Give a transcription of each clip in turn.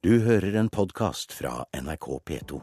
Du hører en podkast fra NRK P2.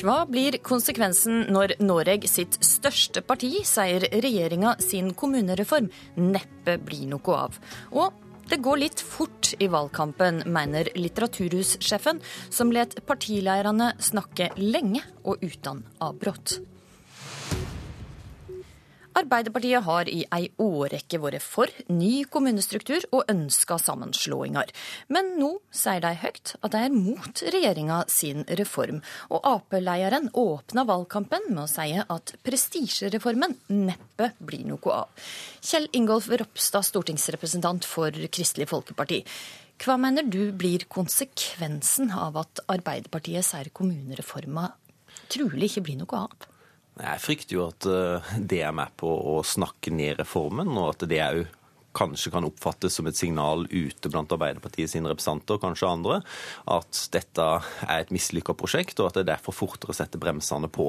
Hva blir konsekvensen når Noreg sitt største parti sier regjeringa sin kommunereform neppe blir noe av? Og det går litt fort i valgkampen, mener litteraturhussjefen, som let partileirene snakke lenge og uten avbrudd. Arbeiderpartiet har i ei årrekke vært for ny kommunestruktur og ønska sammenslåinger. Men nå sier de høyt at de er mot regjeringa sin reform. Og Ap-lederen åpna valgkampen med å si at prestisjereformen neppe blir noe av. Kjell Ingolf Ropstad, stortingsrepresentant for Kristelig Folkeparti. Hva mener du blir konsekvensen av at Arbeiderpartiet sier kommunereforma trolig ikke blir noe av? Jeg frykter jo at eh, det er med på å snakke ned reformen, og at det jo kanskje kan oppfattes som et signal ute blant Arbeiderpartiet sine representanter, kanskje andre, at dette er et mislykka prosjekt, og at det er derfor fortere setter bremsene på.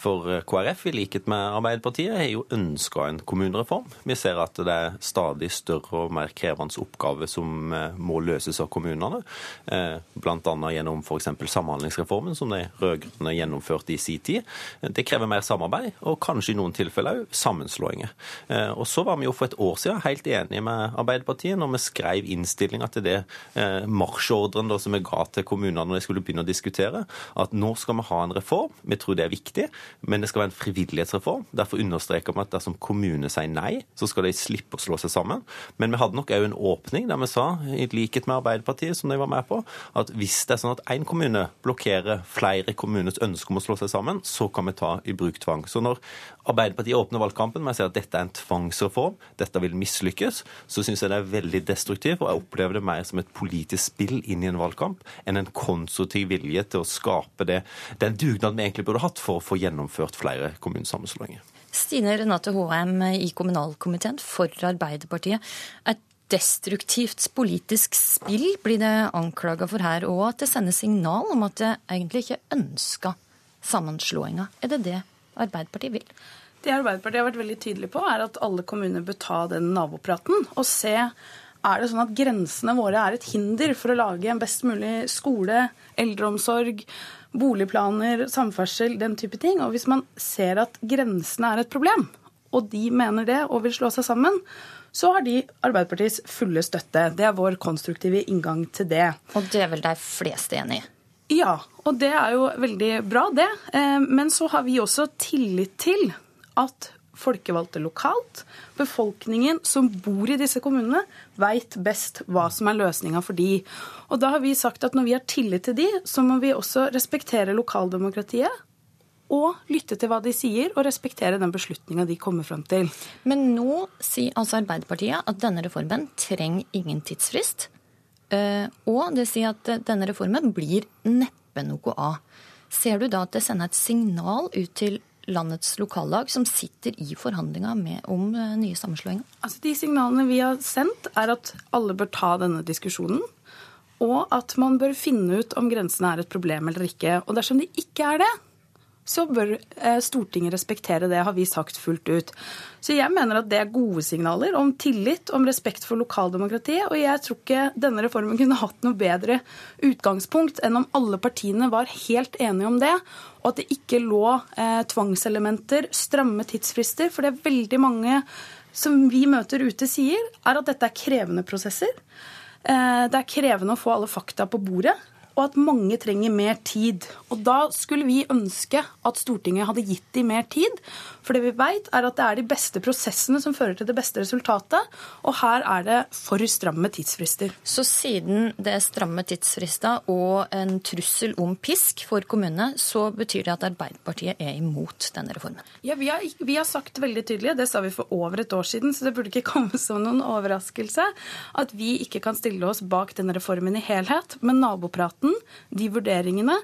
For eh, KrF, i likhet med Arbeiderpartiet, har jo ønska en kommunereform. Vi ser at det er stadig større og mer krevende oppgaver som eh, må løses av kommunene, eh, bl.a. gjennom f.eks. Samhandlingsreformen, som de rød-grønne gjennomførte i sin tid. Det krever mer samarbeid, og kanskje i noen tilfeller òg sammenslåinger. Og så var vi jo for et år siden helt enige med Arbeiderpartiet når vi skrev innstillinga til det eh, marsjordren da, som vi ga til kommunene når de skulle begynne å diskutere, at nå skal vi ha en reform. Vi tror det er viktig, men det skal være en frivillighetsreform. Derfor understreker vi at dersom kommunene sier nei, så skal de slippe å slå seg sammen. Men vi hadde nok òg en åpning der vi sa, i likhet med Arbeiderpartiet, som de var med på, at hvis det er sånn at én kommune blokkerer flere kommuners ønske om å slå seg sammen, så kan vi ta i bruk tvang. Så når Arbeiderpartiet åpner valgkampen med å si at dette er en tvangsreform, dette vil mislykkes, så syns jeg det er veldig destruktivt. Og jeg opplever det mer som et politisk spill inn i en valgkamp enn en konstruktiv vilje til å skape det, den dugnaden vi egentlig burde hatt for å få gjennomført flere kommunesammenslåinger. Stine Renate Håheim i kommunalkomiteen for Arbeiderpartiet. Et destruktivt politisk spill blir det anklaga for her, og at det sender signal om at det egentlig ikke ønsker sammenslåinga. Er det det Arbeiderpartiet vil? Det Arbeiderpartiet har vært veldig tydelig på, er at alle kommuner bør ta den nabopraten og se er det sånn at grensene våre er et hinder for å lage en best mulig skole, eldreomsorg, boligplaner, samferdsel, den type ting. Og hvis man ser at grensene er et problem, og de mener det og vil slå seg sammen, så har de Arbeiderpartiets fulle støtte. Det er vår konstruktive inngang til det. Og det er vel de fleste enig i? Ja, og det er jo veldig bra, det. Eh, men så har vi også tillit til at folkevalgte lokalt, befolkningen som bor i disse kommunene, veit best hva som er løsninga for de. Og da har vi sagt at når vi har tillit til de, så må vi også respektere lokaldemokratiet. Og lytte til hva de sier, og respektere den beslutninga de kommer fram til. Men nå sier altså Arbeiderpartiet at denne reformen trenger ingen tidsfrist. Eh, og det sier at denne reformen blir neppe noe av. Ser du da at det sender et signal ut til landets lokallag som sitter i forhandlinga om eh, nye sammenslåinger? Altså, de signalene vi har sendt, er at alle bør ta denne diskusjonen. Og at man bør finne ut om grensene er et problem eller ikke. Og dersom de ikke er det, så bør eh, Stortinget respektere det, har vi sagt fullt ut. Så jeg mener at det er gode signaler om tillit, om respekt for lokaldemokratiet. Og jeg tror ikke denne reformen kunne hatt noe bedre utgangspunkt enn om alle partiene var helt enige om det, og at det ikke lå eh, tvangselementer, stramme tidsfrister. For det er veldig mange som vi møter ute sier, er at dette er krevende prosesser. Eh, det er krevende å få alle fakta på bordet og at mange trenger mer tid. Og da skulle vi ønske at Stortinget hadde gitt dem mer tid. For det vi vet, er at det er de beste prosessene som fører til det beste resultatet. Og her er det for stramme tidsfrister. Så siden det er stramme tidsfrister og en trussel om pisk for kommunene, så betyr det at Arbeiderpartiet er imot denne reformen? Ja, vi har, vi har sagt veldig tydelig, det sa vi for over et år siden, så det burde ikke komme som noen overraskelse, at vi ikke kan stille oss bak denne reformen i helhet. Men nabopraten diskusjonen, de vurderingene,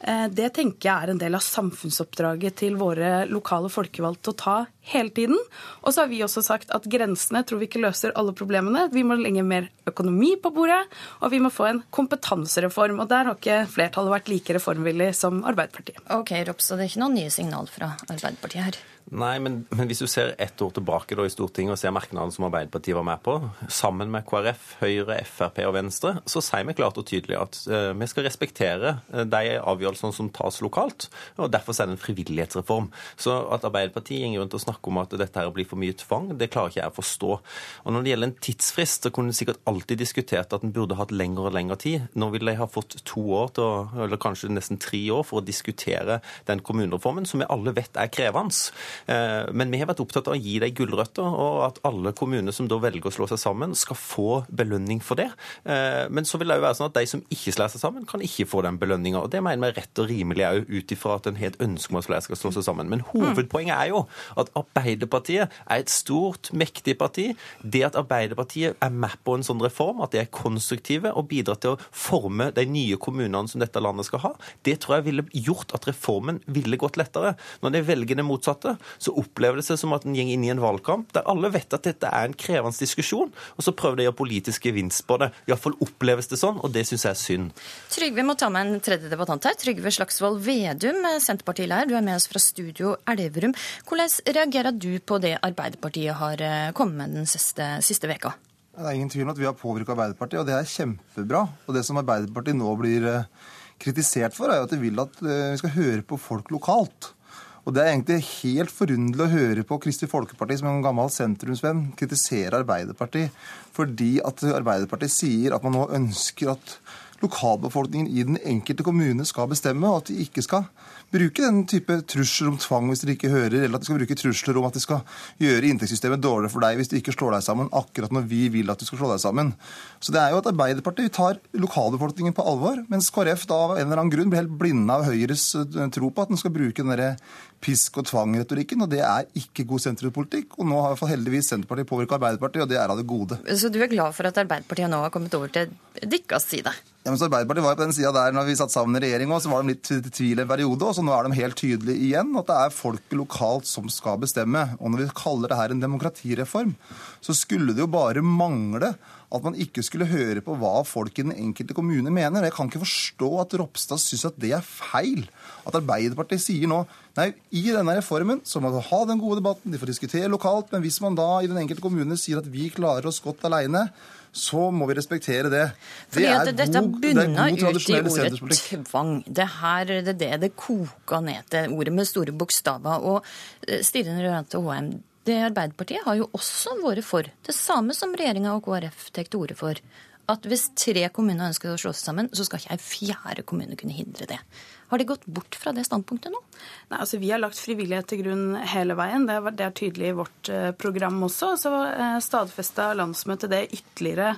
eh, det tenker jeg er en del av samfunnsoppdraget til våre lokale folkevalgte å ta hele tiden. Og så har vi også sagt at grensene tror vi ikke løser alle problemene. Vi må legge mer økonomi på bordet, og vi må få en kompetansereform. Og der har ikke flertallet vært like reformvillig som Arbeiderpartiet. Ok, Ropstad, det er ikke noen nye signal fra Arbeiderpartiet her? Nei, men, men, hvis du ser ett år tilbake da i Stortinget og ser merknadene som Arbeiderpartiet var med på, sammen med KrF, Høyre, Frp og Venstre, så sier vi klart og tydelig at uh, vi skal respektere uh, de avgjørelsene som tas lokalt. og Derfor er det en frivillighetsreform. Så at Arbeiderpartiet går rundt og snakker om at dette her blir for mye tvang, det klarer ikke jeg å forstå. Og Når det gjelder en tidsfrist, så kunne en sikkert alltid diskutert at en burde hatt lengre og lengre tid. Nå vil de ha fått to år, til, eller kanskje nesten tre år, for å diskutere den kommunereformen, som vi alle vet er krevende. Eh, men vi har vært opptatt av å gi dem gulrøtter, og at alle kommuner som da velger å slå seg sammen, skal få belønning for det. Eh, men så vil det jo være sånn at de som ikke slår seg sammen, kan ikke få den belønninga. Det mener vi er rett og rimelig òg, ut ifra at en har et ønske om at flere skal slå seg sammen. Men hovedpoenget er jo at Arbeiderpartiet er et stort, mektig parti. Det at Arbeiderpartiet er med på en sånn reform, at de er konstruktive og bidrar til å forme de nye kommunene som dette landet skal ha, det tror jeg ville gjort at reformen ville gått lettere. Når de velger det motsatte, så opplever det seg som at en går inn i en valgkamp der alle vet at dette er en krevende diskusjon, og så prøver de å gjøre politisk gevinst på det. Iallfall oppleves det sånn, og det syns jeg er synd. Trygve må ta med en tredje debattant her. Trygve Slagsvold Vedum, Senterpartileier, du er med oss fra studio Elverum. Hvordan reagerer du på det Arbeiderpartiet har eh, kommet med den siste, siste veka? Det er ingen tvil om at vi har påvirka Arbeiderpartiet, og det er kjempebra. Og det som Arbeiderpartiet nå blir eh, kritisert for, er at de vil at eh, vi skal høre på folk lokalt. Og Det er egentlig helt forunderlig å høre på Kristi Folkeparti, som en gammel sentrumsvenn, kritisere Arbeiderpartiet fordi at Arbeiderpartiet sier at man nå ønsker at lokalbefolkningen i den enkelte kommune skal bestemme, og at de ikke skal bruke den type trusler om tvang hvis dere ikke hører, eller at de skal bruke trusler om at de skal gjøre inntektssystemet dårligere for deg hvis du ikke slår deg sammen, akkurat når vi vil at du skal slå deg sammen. Så det er jo at Arbeiderpartiet tar lokalbefolkningen på alvor, mens KrF da av en eller annen grunn blir helt blinde av Høyres eh, tro på at den skal bruke den derre pisk- og tvang-retorikken, og det er ikke god sentrumspolitikk. Og nå har i hvert fall heldigvis Senterpartiet påvirka Arbeiderpartiet, og det er av det gode. Så du er glad for at Arbeiderpartiet nå har kommet over til deres side? Ja, men Arbeiderpartiet var jo på den sida der når vi satt sammen i regjering òg, så var de litt i tvil en periode. Og så nå er de helt tydelige igjen at det er folket lokalt som skal bestemme. Og når vi kaller det her en demokratireform, så skulle det jo bare mangle at man ikke skulle høre på hva folk i den enkelte kommune mener. Jeg kan ikke forstå at Ropstad syns at det er feil. At Arbeiderpartiet sier nå nei, i denne reformen så må man ha den gode debatten, de får diskutere lokalt, men hvis man da i den enkelte kommune sier at vi klarer oss godt aleine, så må vi respektere det. Det er dette god, bunner ut i ordet tvang. Det her det, det det koker ned til, ordet med store bokstaver. Og eh, Stirren Rønte HM, det Arbeiderpartiet har jo også vært for det samme som regjeringa og KrF tar til orde for. At hvis tre kommuner ønsker å slå seg sammen, så skal ikke ei fjerde kommune kunne hindre det. Har de gått bort fra det standpunktet nå? Nei, altså Vi har lagt frivillighet til grunn hele veien. Det er, det er tydelig i vårt eh, program også. Så eh, stadfesta landsmøtet det ytterligere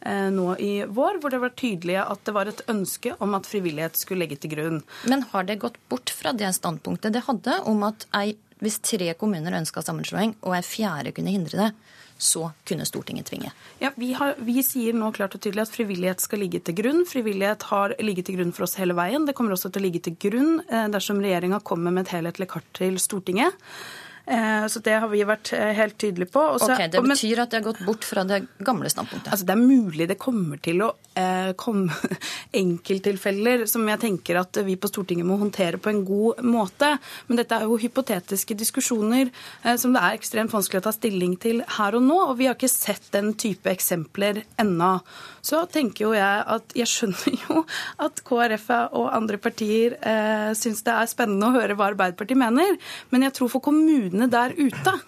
eh, nå i vår, hvor det var tydelig at det var et ønske om at frivillighet skulle legge til grunn. Men har det gått bort fra det standpunktet det hadde om at ei, hvis tre kommuner ønska sammenslåing, og en fjerde kunne hindre det, så kunne Stortinget tvinge. Ja, vi, har, vi, sier nå klart og tydelig at frivillighet skal ligge til grunn. Frivillighet har ligget til grunn for oss hele veien. Det kommer også til å ligge til grunn eh, dersom regjeringa kommer med et helhetlig kart til Stortinget. Eh, så det har vi vært eh, helt tydelige på. Også, ok, Det betyr at det har gått bort fra det gamle standpunktet? Altså, det er mulig det kommer til å eh, komme enkelttilfeller som jeg tenker at vi på Stortinget må håndtere på en god måte. Men dette er jo hypotetiske diskusjoner som det er ekstremt vanskelig å ta stilling til her og nå. Og vi har ikke sett den type eksempler ennå. Så tenker jo jeg at jeg skjønner jo at KrF og andre partier eh, syns det er spennende å høre hva Arbeiderpartiet mener. Men jeg tror for kommunene kommunene der ute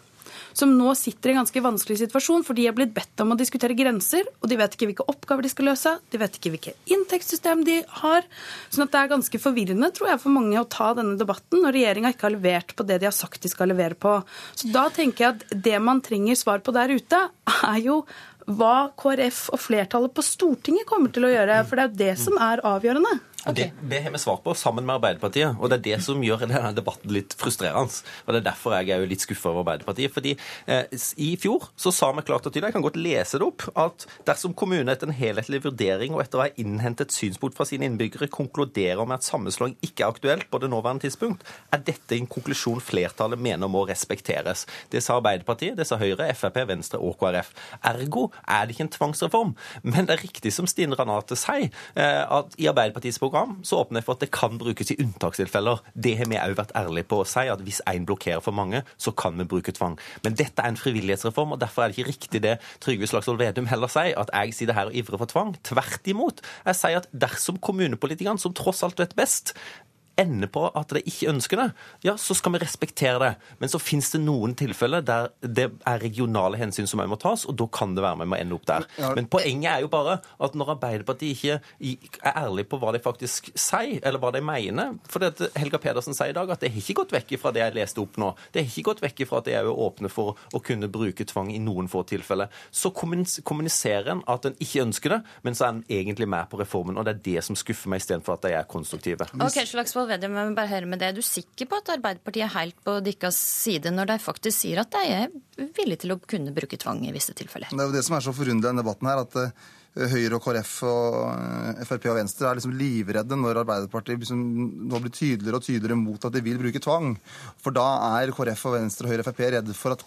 som nå sitter i en ganske vanskelig situasjon, for de er blitt bedt om å diskutere grenser, og de vet ikke hvilke oppgaver de skal løse, de vet ikke hvilke inntektssystem de har. sånn at det er ganske forvirrende, tror jeg, for mange å ta denne debatten når regjeringa ikke har levert på det de har sagt de skal levere på. Så da tenker jeg at det man trenger svar på der ute, er jo hva KrF og flertallet på Stortinget kommer til å gjøre. For det er jo det som er avgjørende. Det, det, har vi svar på sammen med Arbeiderpartiet, og det er det som gjør denne debatten litt frustrerende. Og Det er derfor jeg er jo litt skuffa over Arbeiderpartiet. fordi eh, I fjor så sa vi klart og tydelig, jeg kan godt lese det opp, at dersom kommunen etter en helhetlig vurdering og etter å ha innhentet synspunkt fra sine innbyggere konkluderer med at sammenslåing ikke er aktuelt på det nåværende tidspunkt, er dette en konklusjon flertallet mener må respekteres. Det sa Arbeiderpartiet, det sa Høyre, Frp, Venstre og KrF. Ergo er det ikke en tvangsreform. Men det er riktig som Stine Ranate sier, eh, at i Arbeiderpartiets program så åpner jeg for at det kan brukes i unntakstilfeller. Det har vi òg vært ærlige på å si, at hvis én blokkerer for mange, så kan vi bruke tvang. Men dette er en frivillighetsreform, og derfor er det ikke riktig det Trygve Slagsvold Vedum heller sier, at jeg sitter her og ivrer for tvang. Tvert imot. Jeg sier at dersom kommunepolitikerne, som tross alt vet best, ender på at de ikke ønsker det, ja, så skal vi respektere det. Men så finnes det noen tilfeller der det er regionale hensyn som må tas, og da kan det være med å ende opp der. Men poenget er jo bare at når Arbeiderpartiet ikke er ærlig på hva de faktisk sier, eller hva de mener For det Helga Pedersen sier i dag at det har ikke gått vekk fra det jeg leste opp nå. Det har ikke gått vekk fra at de er åpne for å kunne bruke tvang i noen få tilfeller. Så kommuniserer en at en ikke ønsker det, men så er en egentlig med på reformen. Og det er det som skuffer meg, istedenfor at de er konstruktive. Okay, Slagsvold Vedum, jeg vil bare høre med det. Er du sikker på at Arbeiderpartiet er helt på deres side når de faktisk sier at de er villige til å kunne bruke tvang i visse tilfeller? Det er jo det som er så forunderlig i denne debatten her, at eh, Høyre og KrF og eh, Frp og Venstre er liksom livredde når Arbeiderpartiet liksom nå blir tydeligere og tydeligere mot at de vil bruke tvang. For da er KrF og Venstre og Høyre og Frp redde for at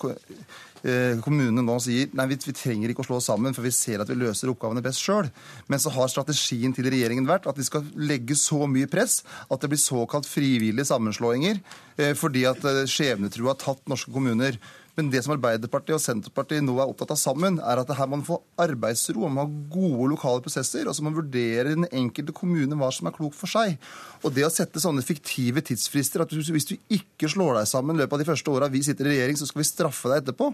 Eh, kommunene nå sier nei, vi, vi, trenger ikke å slå oss sammen, for vi ser at vi løser oppgavene best sjøl. Men så har strategien til regjeringen vært at de skal legge så mye press at det blir såkalt frivillige sammenslåinger, eh, fordi at skjebnetrua har tatt norske kommuner. Men det som Arbeiderpartiet og Senterpartiet nå er opptatt av sammen, er at her må man få arbeidsro, man må ha gode lokale prosesser, og så må man vurdere den enkelte kommune hva som er klokt for seg. Og det å sette sånne fiktive tidsfrister, at hvis du ikke slår deg sammen i løpet av de første åra vi sitter i regjering, så skal vi straffe deg etterpå,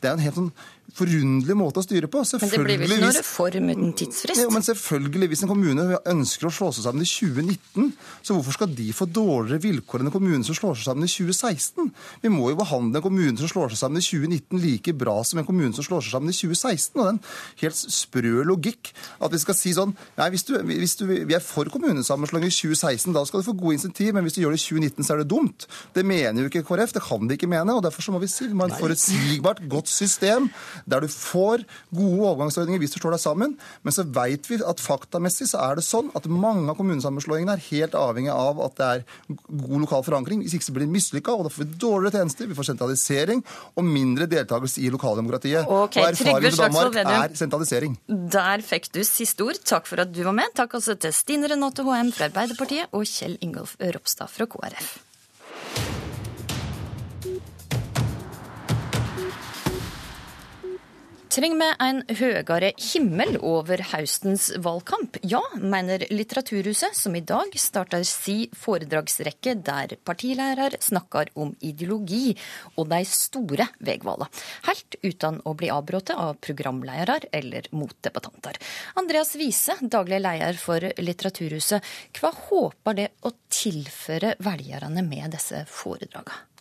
det er en helt sånn forunderlig måte å styre på. Men det blir vel ikke noen reform uten tidsfrist? Ja, men selvfølgelig, hvis en kommune ønsker å slå seg sammen i 2019, så hvorfor skal de få dårligere vilkår enn en kommune som slår seg sammen i 2016? Vi må jo behandle en kommune som slår seg sammen i 2019 like bra som en kommune som slår seg sammen i 2016. Og det er en helt sprø logikk at vi skal si sånn Nei, hvis du, hvis du, vi er for kommunesammenslåing i 2016, da skal du få gode insentiv, men hvis du gjør det i 2019, så er det dumt. Det mener jo ikke KrF, det kan de ikke mene. og Derfor så må vi si vi må ha et forutsigbart, godt system der du får gode overgangsordninger hvis du slår deg sammen. Men så veit vi at faktamessig så er det sånn at mange av kommunesammenslåingene er helt avhengig av at det er god lokal forankring. Hvis ikke så blir det mislykka, og da får vi dårligere tjenester, vi får sentralisering, og mindre deltakelse i lokaldemokratiet. Okay, og erfaringen fra Danmark er sentralisering. Der fikk du siste ord. Takk for at du var med. Takk også til Stine Renate HM fra Arbeiderpartiet og Kjell Ingolf Ropstad fra KrF. Trenger vi en høyere himmel over høstens valgkamp? Ja, mener Litteraturhuset, som i dag starter si foredragsrekke der partilærer snakker om ideologi og de store veivalgene, helt uten å bli avbrutt av programledere eller motdebattanter. Andreas Wiese, daglig leder for Litteraturhuset, hva håper det å tilføre velgerne med disse foredragene?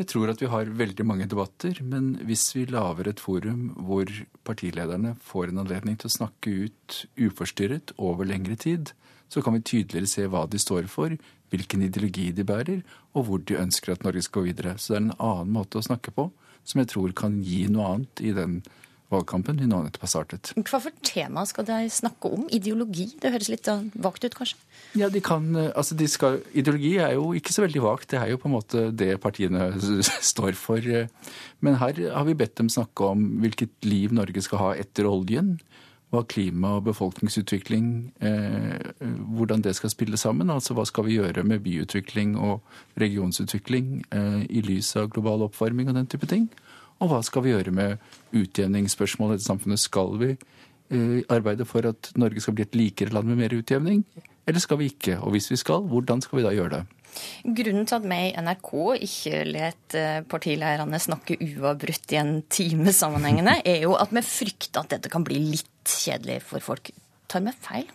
Jeg tror at vi har veldig mange debatter, men hvis vi lager et forum hvor partilederne får en anledning til å snakke ut uforstyrret over lengre tid, så kan vi tydeligere se hva de står for, hvilken ideologi de bærer, og hvor de ønsker at Norge skal gå videre. Så det er en annen måte å snakke på som jeg tror kan gi noe annet i den valgkampen vi nå nettopp har startet. Hva for tema skal de snakke om? Ideologi? Det høres litt sånn vagt ut, kanskje? Ja, de kan, eh, altså de skal, Ideologi er jo ikke så veldig vagt. Det er jo på en måte det partiene står for. Eh. Men her har vi bedt dem snakke om hvilket liv Norge skal ha etter oljen. Hva klima- og befolkningsutvikling, eh, hvordan det skal spille sammen. Altså hva skal vi gjøre med byutvikling og regionsutvikling eh, i lys av global oppvarming og den type ting. Og hva skal vi gjøre med utjevningsspørsmål i dette samfunnet? Skal vi eh, arbeide for at Norge skal bli et likere land med mer utjevning, eller skal vi ikke? Og hvis vi skal, hvordan skal vi da gjøre det? Grunnen til at vi i NRK ikke let partileierne partilederne snakke uavbrutt i en time sammenhengende, er jo at vi frykter at dette kan bli litt kjedelig for folk. Tar vi feil?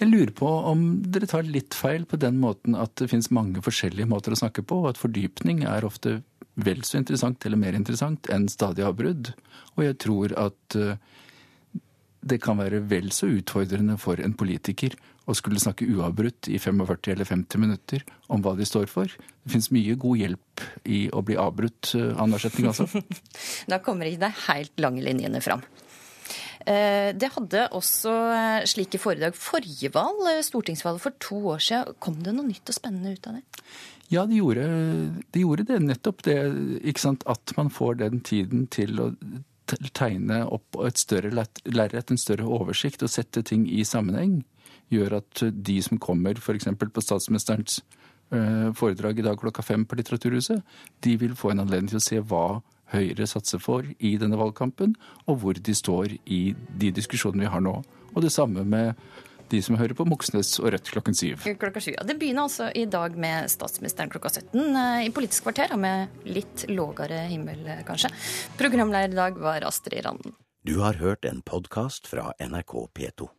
Jeg lurer på om dere tar litt feil på den måten at det finnes mange forskjellige måter å snakke på, og at fordypning er ofte vel så interessant eller mer interessant enn stadig avbrudd. Og jeg tror at eh, det kan være vel så utfordrende for en politiker å skulle snakke uavbrutt i 45 eller 50 minutter om hva de står for. Det fins mye god hjelp i å bli avbrutt eh, annenhver setning, altså. da kommer ikke de helt lange linjene fram. Eh, det hadde også eh, slike foredrag forrige valg, stortingsvalget for to år siden. Kom det noe nytt og spennende ut av det? Ja, de gjorde, de gjorde det. Nettopp det. At man får den tiden til å tegne opp et større lerret, en større oversikt og sette ting i sammenheng gjør at de som kommer f.eks. på statsministerens eh, foredrag i dag klokka fem på Litteraturhuset, de vil få en anledning til å se hva Høyre satser for i denne valgkampen, og hvor de står i de diskusjonene vi har nå. Og det samme med de som hører på Moxnes og Rødt klokken syv. Klokka syv, ja. Det begynner altså i dag med statsministeren klokka 17 eh, i Politisk kvarter, og med litt lågere himmel, eh, kanskje. Programleder i dag var Astrid Randen. Du har hørt en podkast fra NRK P2.